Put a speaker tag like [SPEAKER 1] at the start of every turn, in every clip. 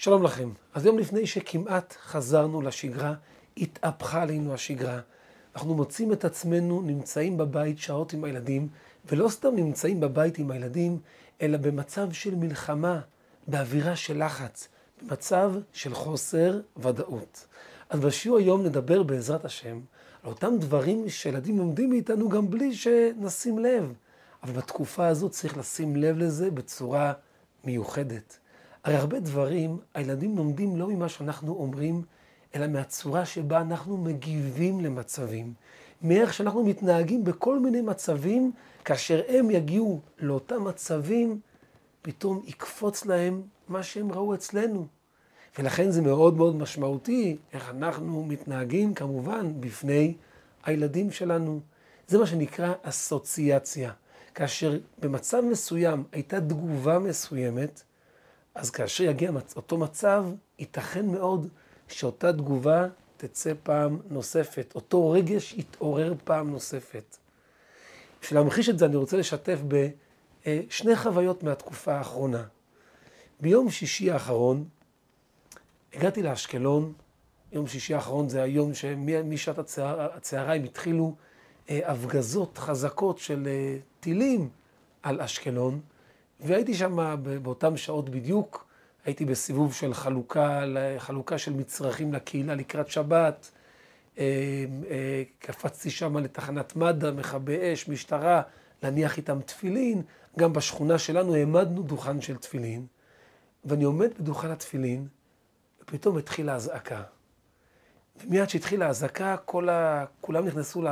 [SPEAKER 1] שלום לכם. אז יום לפני שכמעט חזרנו לשגרה, התהפכה עלינו השגרה. אנחנו מוצאים את עצמנו נמצאים בבית שעות עם הילדים, ולא סתם נמצאים בבית עם הילדים, אלא במצב של מלחמה, באווירה של לחץ, במצב של חוסר ודאות. אז בשיעור היום נדבר בעזרת השם על אותם דברים שילדים לומדים מאיתנו גם בלי שנשים לב. אבל בתקופה הזאת צריך לשים לב לזה בצורה מיוחדת. הרי הרבה דברים הילדים לומדים לא ממה שאנחנו אומרים, אלא מהצורה שבה אנחנו מגיבים למצבים. מאיך שאנחנו מתנהגים בכל מיני מצבים, כאשר הם יגיעו לאותם מצבים, פתאום יקפוץ להם מה שהם ראו אצלנו. ולכן זה מאוד מאוד משמעותי איך אנחנו מתנהגים כמובן בפני הילדים שלנו. זה מה שנקרא אסוציאציה. כאשר במצב מסוים הייתה תגובה מסוימת, אז כאשר יגיע אותו מצב, ייתכן מאוד שאותה תגובה תצא פעם נוספת. אותו רגש יתעורר פעם נוספת. בשביל להמחיש את זה אני רוצה לשתף בשני חוויות מהתקופה האחרונה. ביום שישי האחרון הגעתי לאשקלון, יום שישי האחרון זה היום שמשעת הצהריים התחילו אה, הפגזות חזקות של אה, טילים על אשקלון. והייתי שם באותן שעות בדיוק, הייתי בסיבוב של חלוקה, חלוקה של מצרכים לקהילה לקראת שבת. אה, אה, קפצתי שם לתחנת מד"א, מכבי אש, משטרה, להניח איתם תפילין. גם בשכונה שלנו העמדנו דוכן של תפילין. ואני עומד בדוכן התפילין, ופתאום התחילה אזעקה. ומיד שהתחילה האזעקה, ה... כולם נכנסו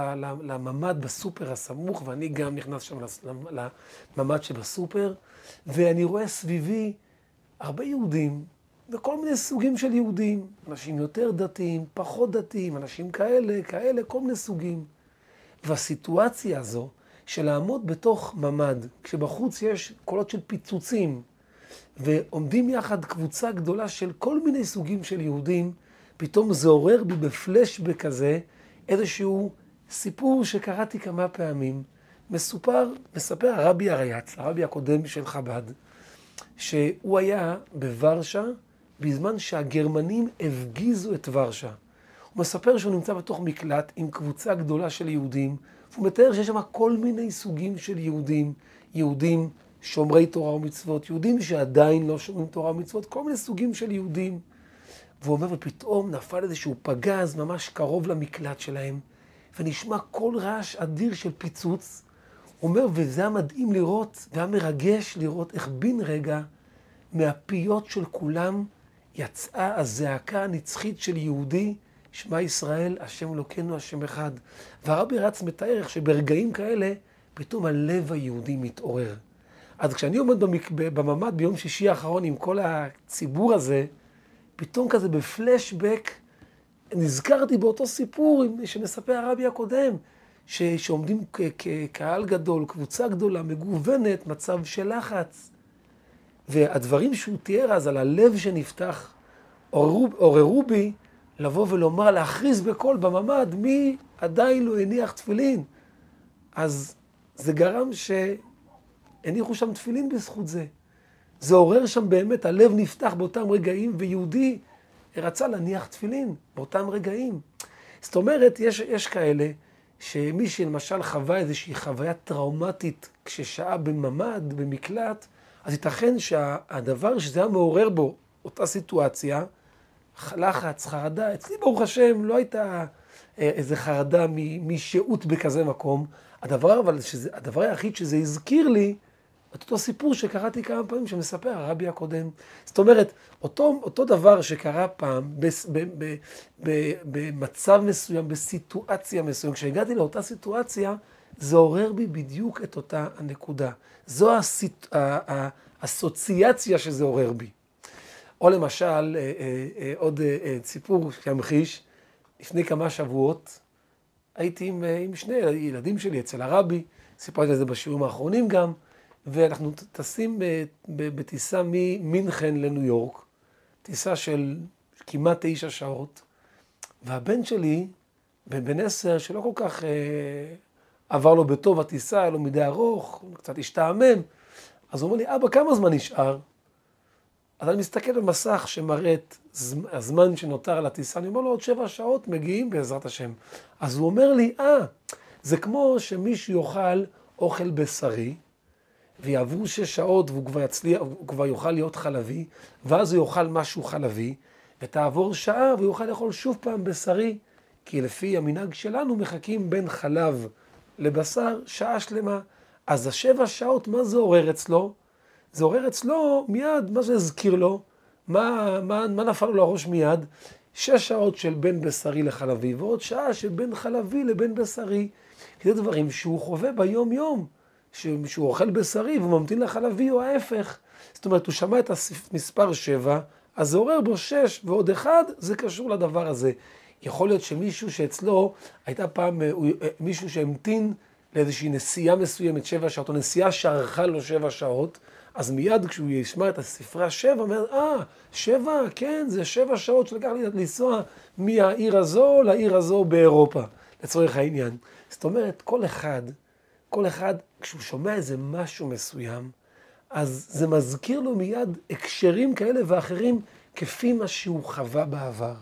[SPEAKER 1] לממ"ד בסופר הסמוך, ואני גם נכנס שם לממ"ד שבסופר, ואני רואה סביבי הרבה יהודים, וכל מיני סוגים של יהודים. אנשים יותר דתיים, פחות דתיים, אנשים כאלה, כאלה, כל מיני סוגים. והסיטואציה הזו, של לעמוד בתוך ממ"ד, כשבחוץ יש קולות של פיצוצים, ועומדים יחד קבוצה גדולה של כל מיני סוגים של יהודים, פתאום זה עורר בי בפלשבק כזה איזשהו סיפור שקראתי כמה פעמים. מסופר, מספר הרבי הרייץ, הרבי הקודם של חב"ד, שהוא היה בוורשה בזמן שהגרמנים הפגיזו את ורשה. הוא מספר שהוא נמצא בתוך מקלט עם קבוצה גדולה של יהודים, והוא מתאר שיש שם כל מיני סוגים של יהודים, יהודים שומרי תורה ומצוות, יהודים שעדיין לא שומרים תורה ומצוות, כל מיני סוגים של יהודים. והוא אומר, ופתאום נפל איזשהו פגז ממש קרוב למקלט שלהם, ונשמע קול רעש אדיר של פיצוץ. הוא אומר, וזה היה מדהים לראות, והיה מרגש לראות איך בן רגע, מהפיות של כולם, יצאה הזעקה הנצחית של יהודי, שמע ישראל, השם אלוקינו, השם אחד. והרבי רץ מתאר איך שברגעים כאלה, פתאום הלב היהודי מתעורר. אז כשאני עומד בממ"ד ביום שישי האחרון עם כל הציבור הזה, פתאום כזה בפלשבק, נזכרתי באותו סיפור שמספר הרבי הקודם, ש, שעומדים כקהל גדול, קבוצה גדולה, מגוונת, מצב של לחץ. והדברים שהוא תיאר אז על הלב שנפתח, עוררו בי לבוא ולומר, להכריז בקול בממ"ד, מי עדיין לא הניח תפילין. אז זה גרם שהניחו שם תפילין בזכות זה. זה עורר שם באמת, הלב נפתח באותם רגעים, ויהודי רצה להניח תפילין באותם רגעים. זאת אומרת, יש, יש כאלה שמי שלמשל חווה איזושהי חוויה טראומטית כששהה בממ"ד, במקלט, אז ייתכן שהדבר שזה היה מעורר בו, אותה סיטואציה, לחץ, חרדה, אצלי ברוך השם לא הייתה אה, איזה חרדה משהות בכזה מקום. הדבר, אבל, שזה, הדבר היחיד שזה הזכיר לי, את אותו סיפור שקראתי כמה פעמים שמספר הרבי הקודם. זאת אומרת, אותו, אותו דבר שקרה פעם בס, ב, ב, ב, במצב מסוים, בסיטואציה מסוים, כשהגעתי לאותה סיטואציה, זה עורר בי בדיוק את אותה הנקודה. זו הסיט, האסוציאציה שזה עורר בי. או למשל, אה, אה, אה, עוד סיפור שימחיש, לפני כמה שבועות הייתי עם, עם שני ילדים שלי אצל הרבי, סיפרתי על זה בשיעורים האחרונים גם, ואנחנו טסים בטיסה ממינכן לניו יורק, טיסה של כמעט תשע שעות, והבן שלי, בן עשר, שלא כל כך אה, עבר לו בטוב הטיסה, היה לו מדי ארוך, קצת השתעמם, אז הוא אומר לי, אבא, כמה זמן נשאר? אז אני מסתכל על מסך שמראה את הזמן שנותר על הטיסה, אני אומר לו, עוד שבע שעות מגיעים בעזרת השם. אז הוא אומר לי, אה, זה כמו שמישהו יאכל אוכל בשרי, ויעברו שש שעות והוא כבר יצליח, הוא כבר יוכל להיות חלבי, ואז הוא יאכל משהו חלבי, ותעבור שעה והוא יוכל לאכול שוב פעם בשרי, כי לפי המנהג שלנו מחכים בין חלב לבשר שעה שלמה. אז השבע שעות, מה זה עורר אצלו? זה עורר אצלו מיד, מה זה הזכיר לו? מה, מה, מה נפל לו לראש מיד? שש שעות של בין בשרי לחלבי, ועוד שעה של בין חלבי לבין בשרי. זה דברים שהוא חווה ביום-יום, שהוא אוכל בשרי והוא ממתין לחלבי או ההפך. זאת אומרת, הוא שמע את המספר שבע, אז זה עורר בו שש ועוד אחד, זה קשור לדבר הזה. יכול להיות שמישהו שאצלו הייתה פעם, אה, אה, מישהו שהמתין לאיזושהי נסיעה מסוימת, שבע שעות, או נסיעה שארכה לו שבע שעות, אז מיד כשהוא ישמע את הספרי השבע, אומר, אה, שבע, כן, זה שבע שעות שלקח לי לנסוע מהעיר הזו לעיר הזו באירופה, לצורך העניין. זאת אומרת, כל אחד, כל אחד, כשהוא שומע איזה משהו מסוים, אז זה מזכיר לו מיד הקשרים כאלה ואחרים, כפי מה שהוא חווה בעבר.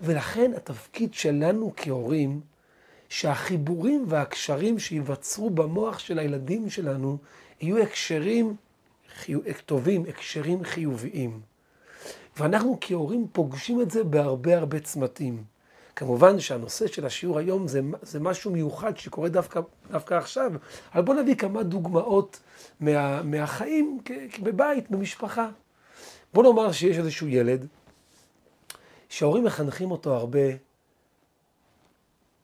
[SPEAKER 1] ולכן התפקיד שלנו כהורים, שהחיבורים והקשרים שייווצרו במוח של הילדים שלנו, יהיו הקשרים חיו, טובים, הקשרים חיוביים. ואנחנו כהורים פוגשים את זה בהרבה הרבה צמתים. כמובן שהנושא של השיעור היום זה, זה משהו מיוחד שקורה דווקא, דווקא עכשיו, אבל בואו נביא כמה דוגמאות מה, מהחיים בבית, במשפחה. בואו נאמר שיש איזשהו ילד, שההורים מחנכים אותו הרבה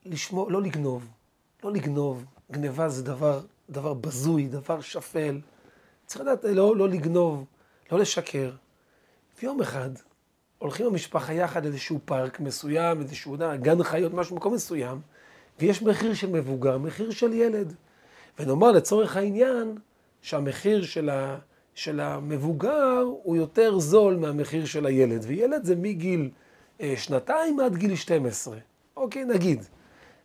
[SPEAKER 1] לשמור, לא לגנוב, לא לגנוב, גניבה זה דבר, דבר בזוי, דבר שפל. צריך לדעת לא, לא לגנוב, לא לשקר. ויום אחד הולכים המשפחה יחד לאיזשהו פארק מסוים, איזשהו גן חיות, משהו, מקום מסוים, ויש מחיר של מבוגר, מחיר של ילד. ונאמר לצורך העניין שהמחיר של, ה, של המבוגר הוא יותר זול מהמחיר של הילד, וילד זה מגיל אה, שנתיים עד גיל 12. אוקיי, נגיד.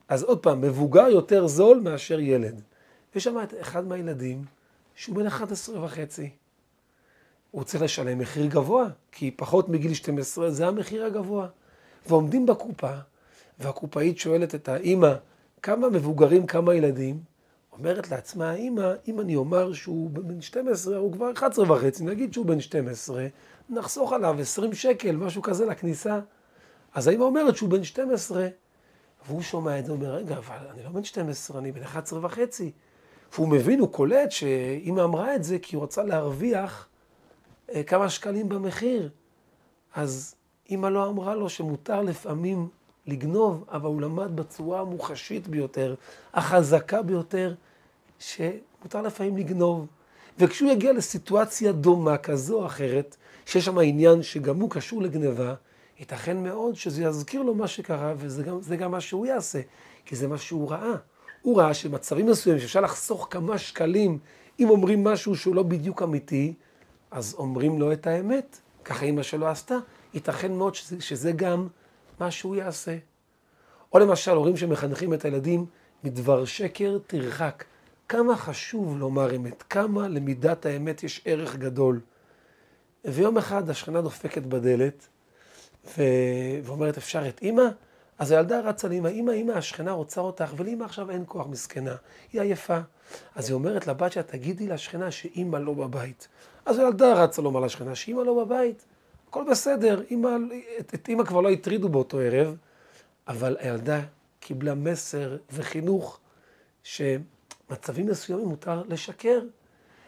[SPEAKER 1] אז עוד פעם, מבוגר יותר זול מאשר ילד. יש שם אחד מהילדים שהוא בן 11 וחצי. הוא צריך לשלם מחיר גבוה, כי פחות מגיל 12 זה המחיר הגבוה. ועומדים בקופה, והקופאית שואלת את האימא, כמה מבוגרים, כמה ילדים? אומרת לעצמה האימא, אם אני אומר שהוא בן 12, הוא כבר 11 וחצי, נגיד שהוא בן 12, נחסוך עליו 20 שקל, משהו כזה לכניסה. אז האמא אומרת שהוא בן 12, והוא שומע את זה, אומר, רגע, אבל אני לא בן 12, אני בן 11 וחצי. והוא מבין, הוא קולט שאמא אמרה את זה כי הוא רצה להרוויח כמה שקלים במחיר. אז אמא לא אמרה לו שמותר לפעמים לגנוב, אבל הוא למד בצורה המוחשית ביותר, החזקה ביותר, שמותר לפעמים לגנוב. וכשהוא יגיע לסיטואציה דומה כזו או אחרת, שיש שם עניין שגם הוא קשור לגניבה, ייתכן מאוד שזה יזכיר לו מה שקרה, וזה גם, גם מה שהוא יעשה, כי זה מה שהוא ראה. הוא ראה שמצבים מסוימים שאפשר לחסוך כמה שקלים, אם אומרים משהו שהוא לא בדיוק אמיתי, אז אומרים לו את האמת. ככה אימא שלו עשתה. ייתכן מאוד שזה, שזה גם מה שהוא יעשה. או למשל, הורים שמחנכים את הילדים, מדבר שקר תרחק. כמה חשוב לומר אמת, כמה למידת האמת יש ערך גדול. ויום אחד השכנה דופקת בדלת, ו... ואומרת, אפשר את אימא? אז הילדה רצה לאמא, אמא, אמא, השכנה רוצה אותך, ולאמא עכשיו אין כוח מסכנה, היא עייפה. אז היא אומרת לבת שלה, תגידי לשכנה שאימא לא בבית. אז הילדה רצה לומר לשכנה שאימא לא בבית, הכל בסדר, אמא, את, את אימא כבר לא הטרידו באותו ערב, אבל הילדה קיבלה מסר וחינוך שמצבים מסוימים מותר לשקר.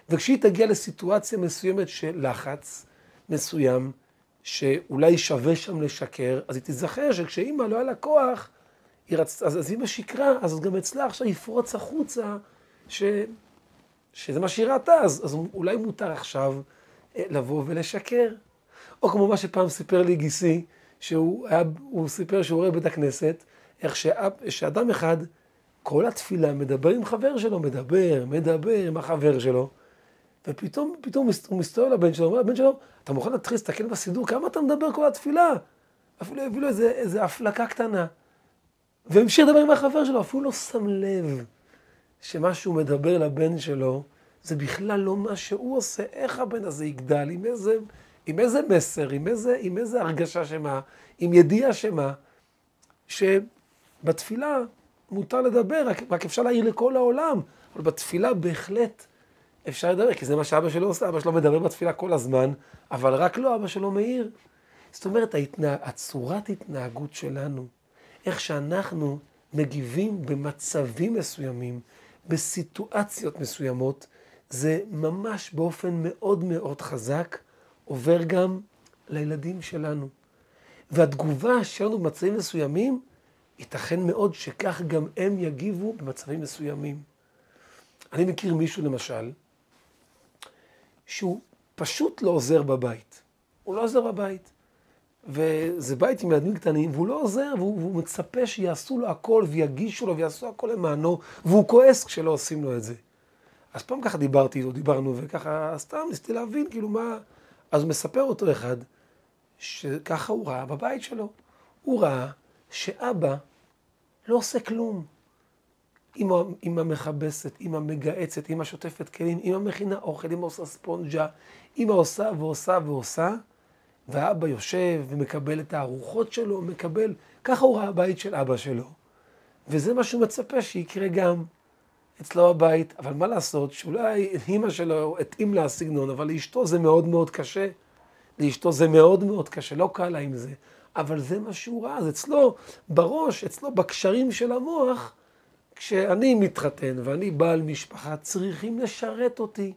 [SPEAKER 1] וכשהיא תגיע לסיטואציה מסוימת של לחץ מסוים, שאולי שווה שם לשקר, אז היא תיזכר שכשאימא לא היה לה כוח, רצ... אז, אז אימא שיקרה, אז גם אצלה עכשיו יפרוץ החוצה, ש... שזה מה שהיא ראתה, אז, אז אולי מותר עכשיו אה, לבוא ולשקר. או כמו מה שפעם סיפר לי גיסי, שהוא היה, סיפר שהוא רואה בית הכנסת, איך שאב, שאדם אחד, כל התפילה מדבר עם חבר שלו, מדבר, מדבר עם החבר שלו, ופתאום, פתאום הוא מסתובב לבן שלו, אומר לבן שלו, אתה מוכן להתחיל להסתכל בסידור, כמה אתה מדבר כל התפילה? אפילו הביא לו איזה, איזה הפלקה קטנה. והמשיך לדבר עם החבר שלו, אפילו לא שם לב שמה שהוא מדבר לבן שלו, זה בכלל לא מה שהוא עושה. איך הבן הזה יגדל, עם איזה, עם איזה מסר, עם איזה, עם איזה הרגשה שמה, עם ידיעה שמה, שבתפילה מותר לדבר, רק, רק אפשר להעיר לכל העולם, אבל בתפילה בהחלט אפשר לדבר, כי זה מה שאבא שלו עושה, אבא שלו מדבר בתפילה כל הזמן, אבל רק לא, אבא שלו מעיר. זאת אומרת, ההתנה... הצורת התנהגות שלנו, איך שאנחנו מגיבים במצבים מסוימים, בסיטואציות מסוימות, זה ממש באופן מאוד מאוד חזק עובר גם לילדים שלנו. והתגובה שלנו במצבים מסוימים, ייתכן מאוד שכך גם הם יגיבו במצבים מסוימים. אני מכיר מישהו למשל, שהוא פשוט לא עוזר בבית. הוא לא עוזר בבית. וזה בית עם ילדים קטנים, והוא לא עוזר, והוא, והוא מצפה שיעשו לו הכל, ויגישו לו, ויעשו הכל למענו, והוא כועס כשלא עושים לו את זה. אז פעם ככה דיברתי איתו, דיברנו, וככה סתם ניסיתי להבין, כאילו מה... אז מספר אותו אחד, שככה הוא ראה בבית שלו. הוא ראה שאבא לא עושה כלום. אמא, מכבסת, אמא מגהצת, אמא שוטפת כלים, אמא מכינה אוכל, אמא עושה ספונג'ה, אמא עושה ועושה ועושה, ואבא יושב ומקבל את הארוחות שלו, מקבל, ככה הוא ראה הבית של אבא שלו. וזה מה שהוא מצפה שיקרה גם אצלו בבית, אבל מה לעשות, שאולי אמא שלו התאים לה הסגנון, אבל לאשתו זה מאוד מאוד קשה. לאשתו זה מאוד מאוד קשה, לא קל לה עם זה. אבל זה מה שהוא ראה, אז אצלו, בראש, אצלו, בקשרים של המוח, כשאני מתחתן ואני בעל משפחה, צריכים לשרת אותי.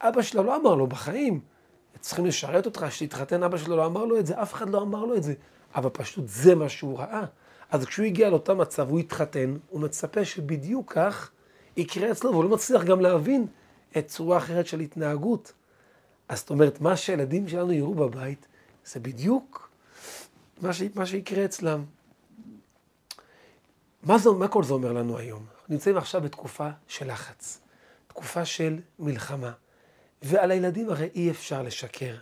[SPEAKER 1] אבא שלו לא אמר לו בחיים, צריכים לשרת אותך, שתתחתן, אבא שלו לא אמר לו את זה, אף אחד לא אמר לו את זה. אבל פשוט זה מה שהוא ראה. אז כשהוא הגיע לאותו מצב, הוא התחתן, הוא מצפה שבדיוק כך יקרה אצלו, והוא לא מצליח גם להבין את צורה אחרת של התנהגות. אז זאת אומרת, מה שהילדים שלנו יראו בבית, זה בדיוק מה, ש... מה שיקרה אצלם. מה, זה, מה כל זה אומר לנו היום? נמצאים עכשיו בתקופה של לחץ, תקופה של מלחמה, ועל הילדים הרי אי אפשר לשקר.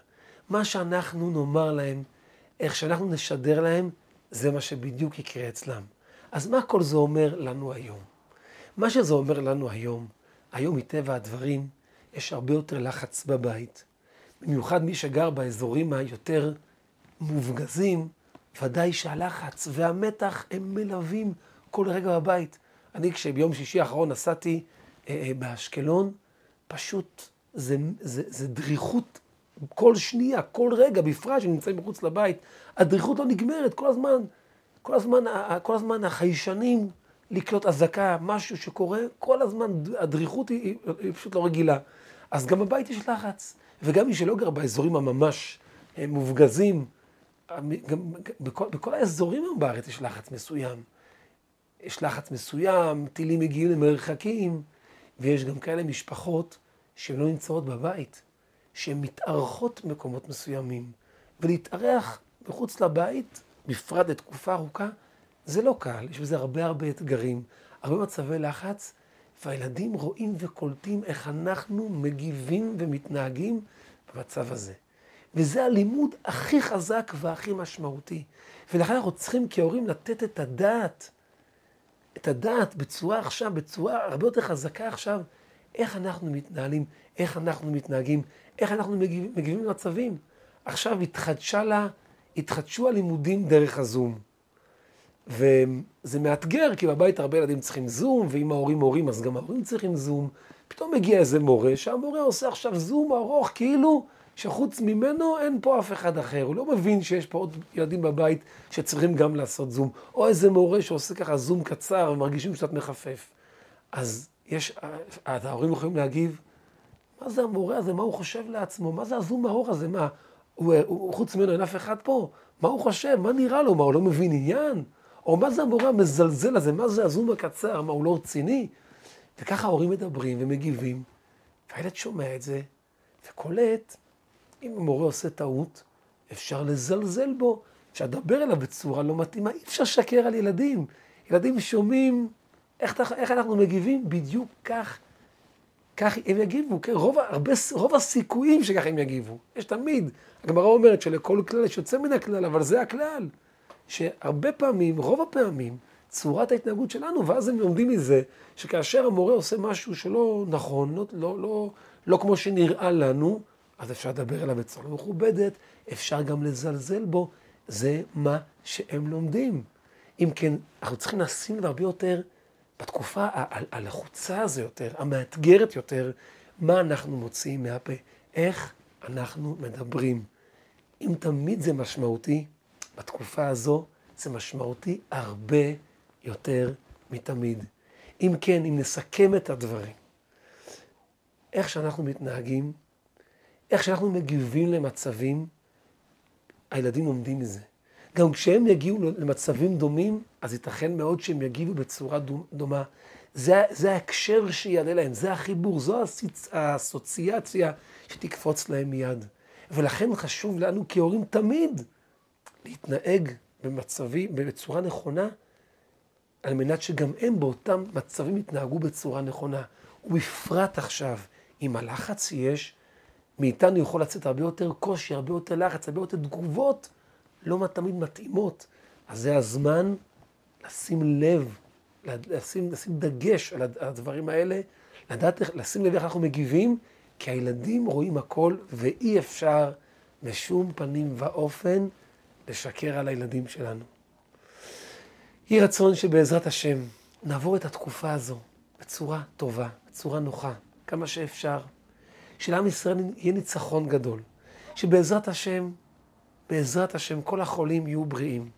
[SPEAKER 1] מה שאנחנו נאמר להם, איך שאנחנו נשדר להם, זה מה שבדיוק יקרה אצלם. אז מה כל זה אומר לנו היום? מה שזה אומר לנו היום, היום מטבע הדברים, יש הרבה יותר לחץ בבית. במיוחד מי שגר באזורים היותר מופגזים, ודאי שהלחץ והמתח הם מלווים כל רגע בבית. אני כשביום שישי האחרון נסעתי אה, אה, באשקלון, פשוט זה, זה, זה דריכות כל שנייה, כל רגע, בפרט שנמצאים מחוץ לבית, הדריכות לא נגמרת, כל הזמן, כל הזמן, כל הזמן החיישנים לקלוט אזעקה, משהו שקורה, כל הזמן הדריכות היא, היא, היא פשוט לא רגילה. אז גם בבית יש לחץ, וגם מי שלא גר באזורים הממש אה, מופגזים, גם בכל, בכל האזורים בארץ יש לחץ מסוים. יש לחץ מסוים, טילים מגיעים למרחקים, ויש גם כאלה משפחות שהן לא נמצאות בבית, שהן מתארחות במקומות מסוימים. ולהתארח מחוץ לבית, בפרט לתקופה ארוכה, זה לא קל, יש בזה הרבה הרבה אתגרים, הרבה מצבי לחץ, והילדים רואים וקולטים איך אנחנו מגיבים ומתנהגים במצב הזה. וזה הלימוד הכי חזק והכי משמעותי. ולכן אנחנו צריכים כהורים לתת את הדעת, את הדעת בצורה עכשיו, בצורה הרבה יותר חזקה עכשיו, איך אנחנו מתנהלים, איך אנחנו מתנהגים, איך אנחנו מגיבים, למצבים. עכשיו התחדשה לה, התחדשו הלימודים דרך הזום. וזה מאתגר, כי בבית הרבה ילדים צריכים זום, ואם ההורים מורים, אז גם ההורים צריכים זום. פתאום מגיע איזה מורה, שהמורה עושה עכשיו זום ארוך, כאילו שחוץ ממנו אין פה אף אחד אחר. הוא לא מבין שיש פה עוד ילדים בבית שצריכים גם לעשות זום. או איזה מורה שעושה ככה זום קצר ומרגישים שקצת מחפף. אז יש, ההורים יכולים להגיב, מה זה המורה הזה, מה הוא חושב לעצמו, מה זה הזום האור הזה, מה, הוא, הוא, חוץ ממנו אין אף אחד פה, מה הוא חושב, מה נראה לו, מה הוא לא מבין עניין? או מה זה המורה המזלזל הזה, מה זה הזום הקצר, מה הוא לא רציני? וככה ההורים מדברים ומגיבים, והילד שומע את זה, וקולט, אם המורה עושה טעות, אפשר לזלזל בו, אפשר לדבר אליו בצורה לא מתאימה, אי אפשר לשקר על ילדים. ילדים שומעים איך, איך אנחנו מגיבים, בדיוק כך, כך הם יגיבו, כן? רוב, הרבה, רוב הסיכויים שככה הם יגיבו. יש תמיד, הגמרא אומרת שלכל כלל יש יוצא מן הכלל, אבל זה הכלל. שהרבה פעמים, רוב הפעמים, צורת ההתנהגות שלנו, ואז הם לומדים מזה, שכאשר המורה עושה משהו שלא נכון, לא, לא, לא, לא כמו שנראה לנו, אז אפשר לדבר אליו בצורה מכובדת, אפשר גם לזלזל בו, זה מה שהם לומדים. אם כן, אנחנו צריכים לשים לב הרבה יותר, בתקופה הלחוצה הזו יותר, המאתגרת יותר, מה אנחנו מוציאים מהפה, איך אנחנו מדברים. אם תמיד זה משמעותי, בתקופה הזו זה משמעותי הרבה יותר מתמיד. אם כן, אם נסכם את הדברים, איך שאנחנו מתנהגים, איך שאנחנו מגיבים למצבים, הילדים לומדים מזה. גם כשהם יגיעו למצבים דומים, אז ייתכן מאוד שהם יגיבו בצורה דומה. זה, זה ההקשר שיעלה להם, זה החיבור, זו האסוציאציה שתקפוץ להם מיד. ולכן חשוב לנו כהורים תמיד להתנהג במצבים, בצורה נכונה, על מנת שגם הם באותם מצבים יתנהגו בצורה נכונה. ובפרט עכשיו, עם הלחץ שיש, מאיתנו יכול לצאת הרבה יותר קושי, הרבה יותר לחץ, הרבה יותר תגובות לא תמיד מתאימות. אז זה הזמן לשים לב, לשים, לשים דגש על הדברים האלה, לדעת, לשים לב איך אנחנו מגיבים, כי הילדים רואים הכל, ואי אפשר בשום פנים ואופן לשקר על הילדים שלנו. יהי רצון שבעזרת השם נעבור את התקופה הזו בצורה טובה, בצורה נוחה, כמה שאפשר. שלעם ישראל יהיה ניצחון גדול. שבעזרת השם, בעזרת השם, כל החולים יהיו בריאים.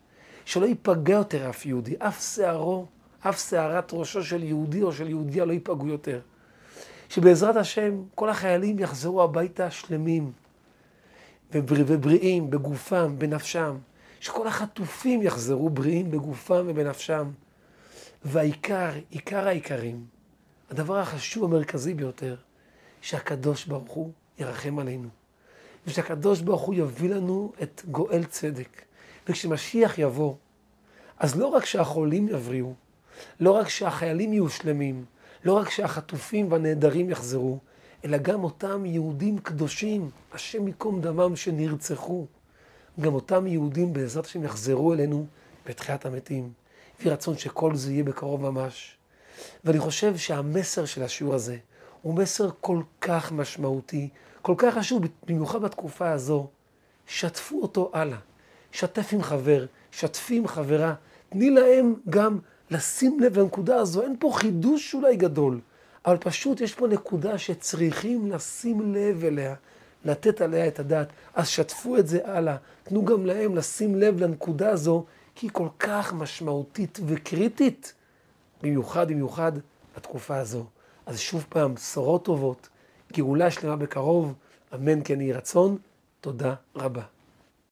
[SPEAKER 1] שלא ייפגע יותר אף יהודי, אף שערו, אף שערת ראשו של יהודי או של יהודיה לא ייפגעו יותר. שבעזרת השם כל החיילים יחזרו הביתה שלמים ובר... ובריאים בגופם, בנפשם. שכל החטופים יחזרו בריאים בגופם ובנפשם. והעיקר, עיקר העיקרים, הדבר החשוב המרכזי ביותר, שהקדוש ברוך הוא ירחם עלינו. ושהקדוש ברוך הוא יביא לנו את גואל צדק. וכשמשיח יבוא, אז לא רק שהחולים יבריאו, לא רק שהחיילים יהיו שלמים, לא רק שהחטופים והנעדרים יחזרו, אלא גם אותם יהודים קדושים, השם ייקום דמם, שנרצחו. גם אותם יהודים בעזרת השם יחזרו אלינו בתחיית המתים. יהי רצון שכל זה יהיה בקרוב ממש. ואני חושב שהמסר של השיעור הזה הוא מסר כל כך משמעותי, כל כך חשוב, במיוחד בתקופה הזו. שתפו אותו הלאה. שתף עם חבר, שתפי עם חברה. תני להם גם לשים לב לנקודה הזו. אין פה חידוש אולי גדול, אבל פשוט יש פה נקודה שצריכים לשים לב אליה, לתת עליה את הדעת. אז שתפו את זה הלאה. תנו גם להם לשים לב לנקודה הזו, כי היא כל כך משמעותית וקריטית, במיוחד, במיוחד בתקופה הזו. אז שוב פעם, בשורות טובות, גאולה שלמה בקרוב, אמן כן יהי רצון. תודה רבה.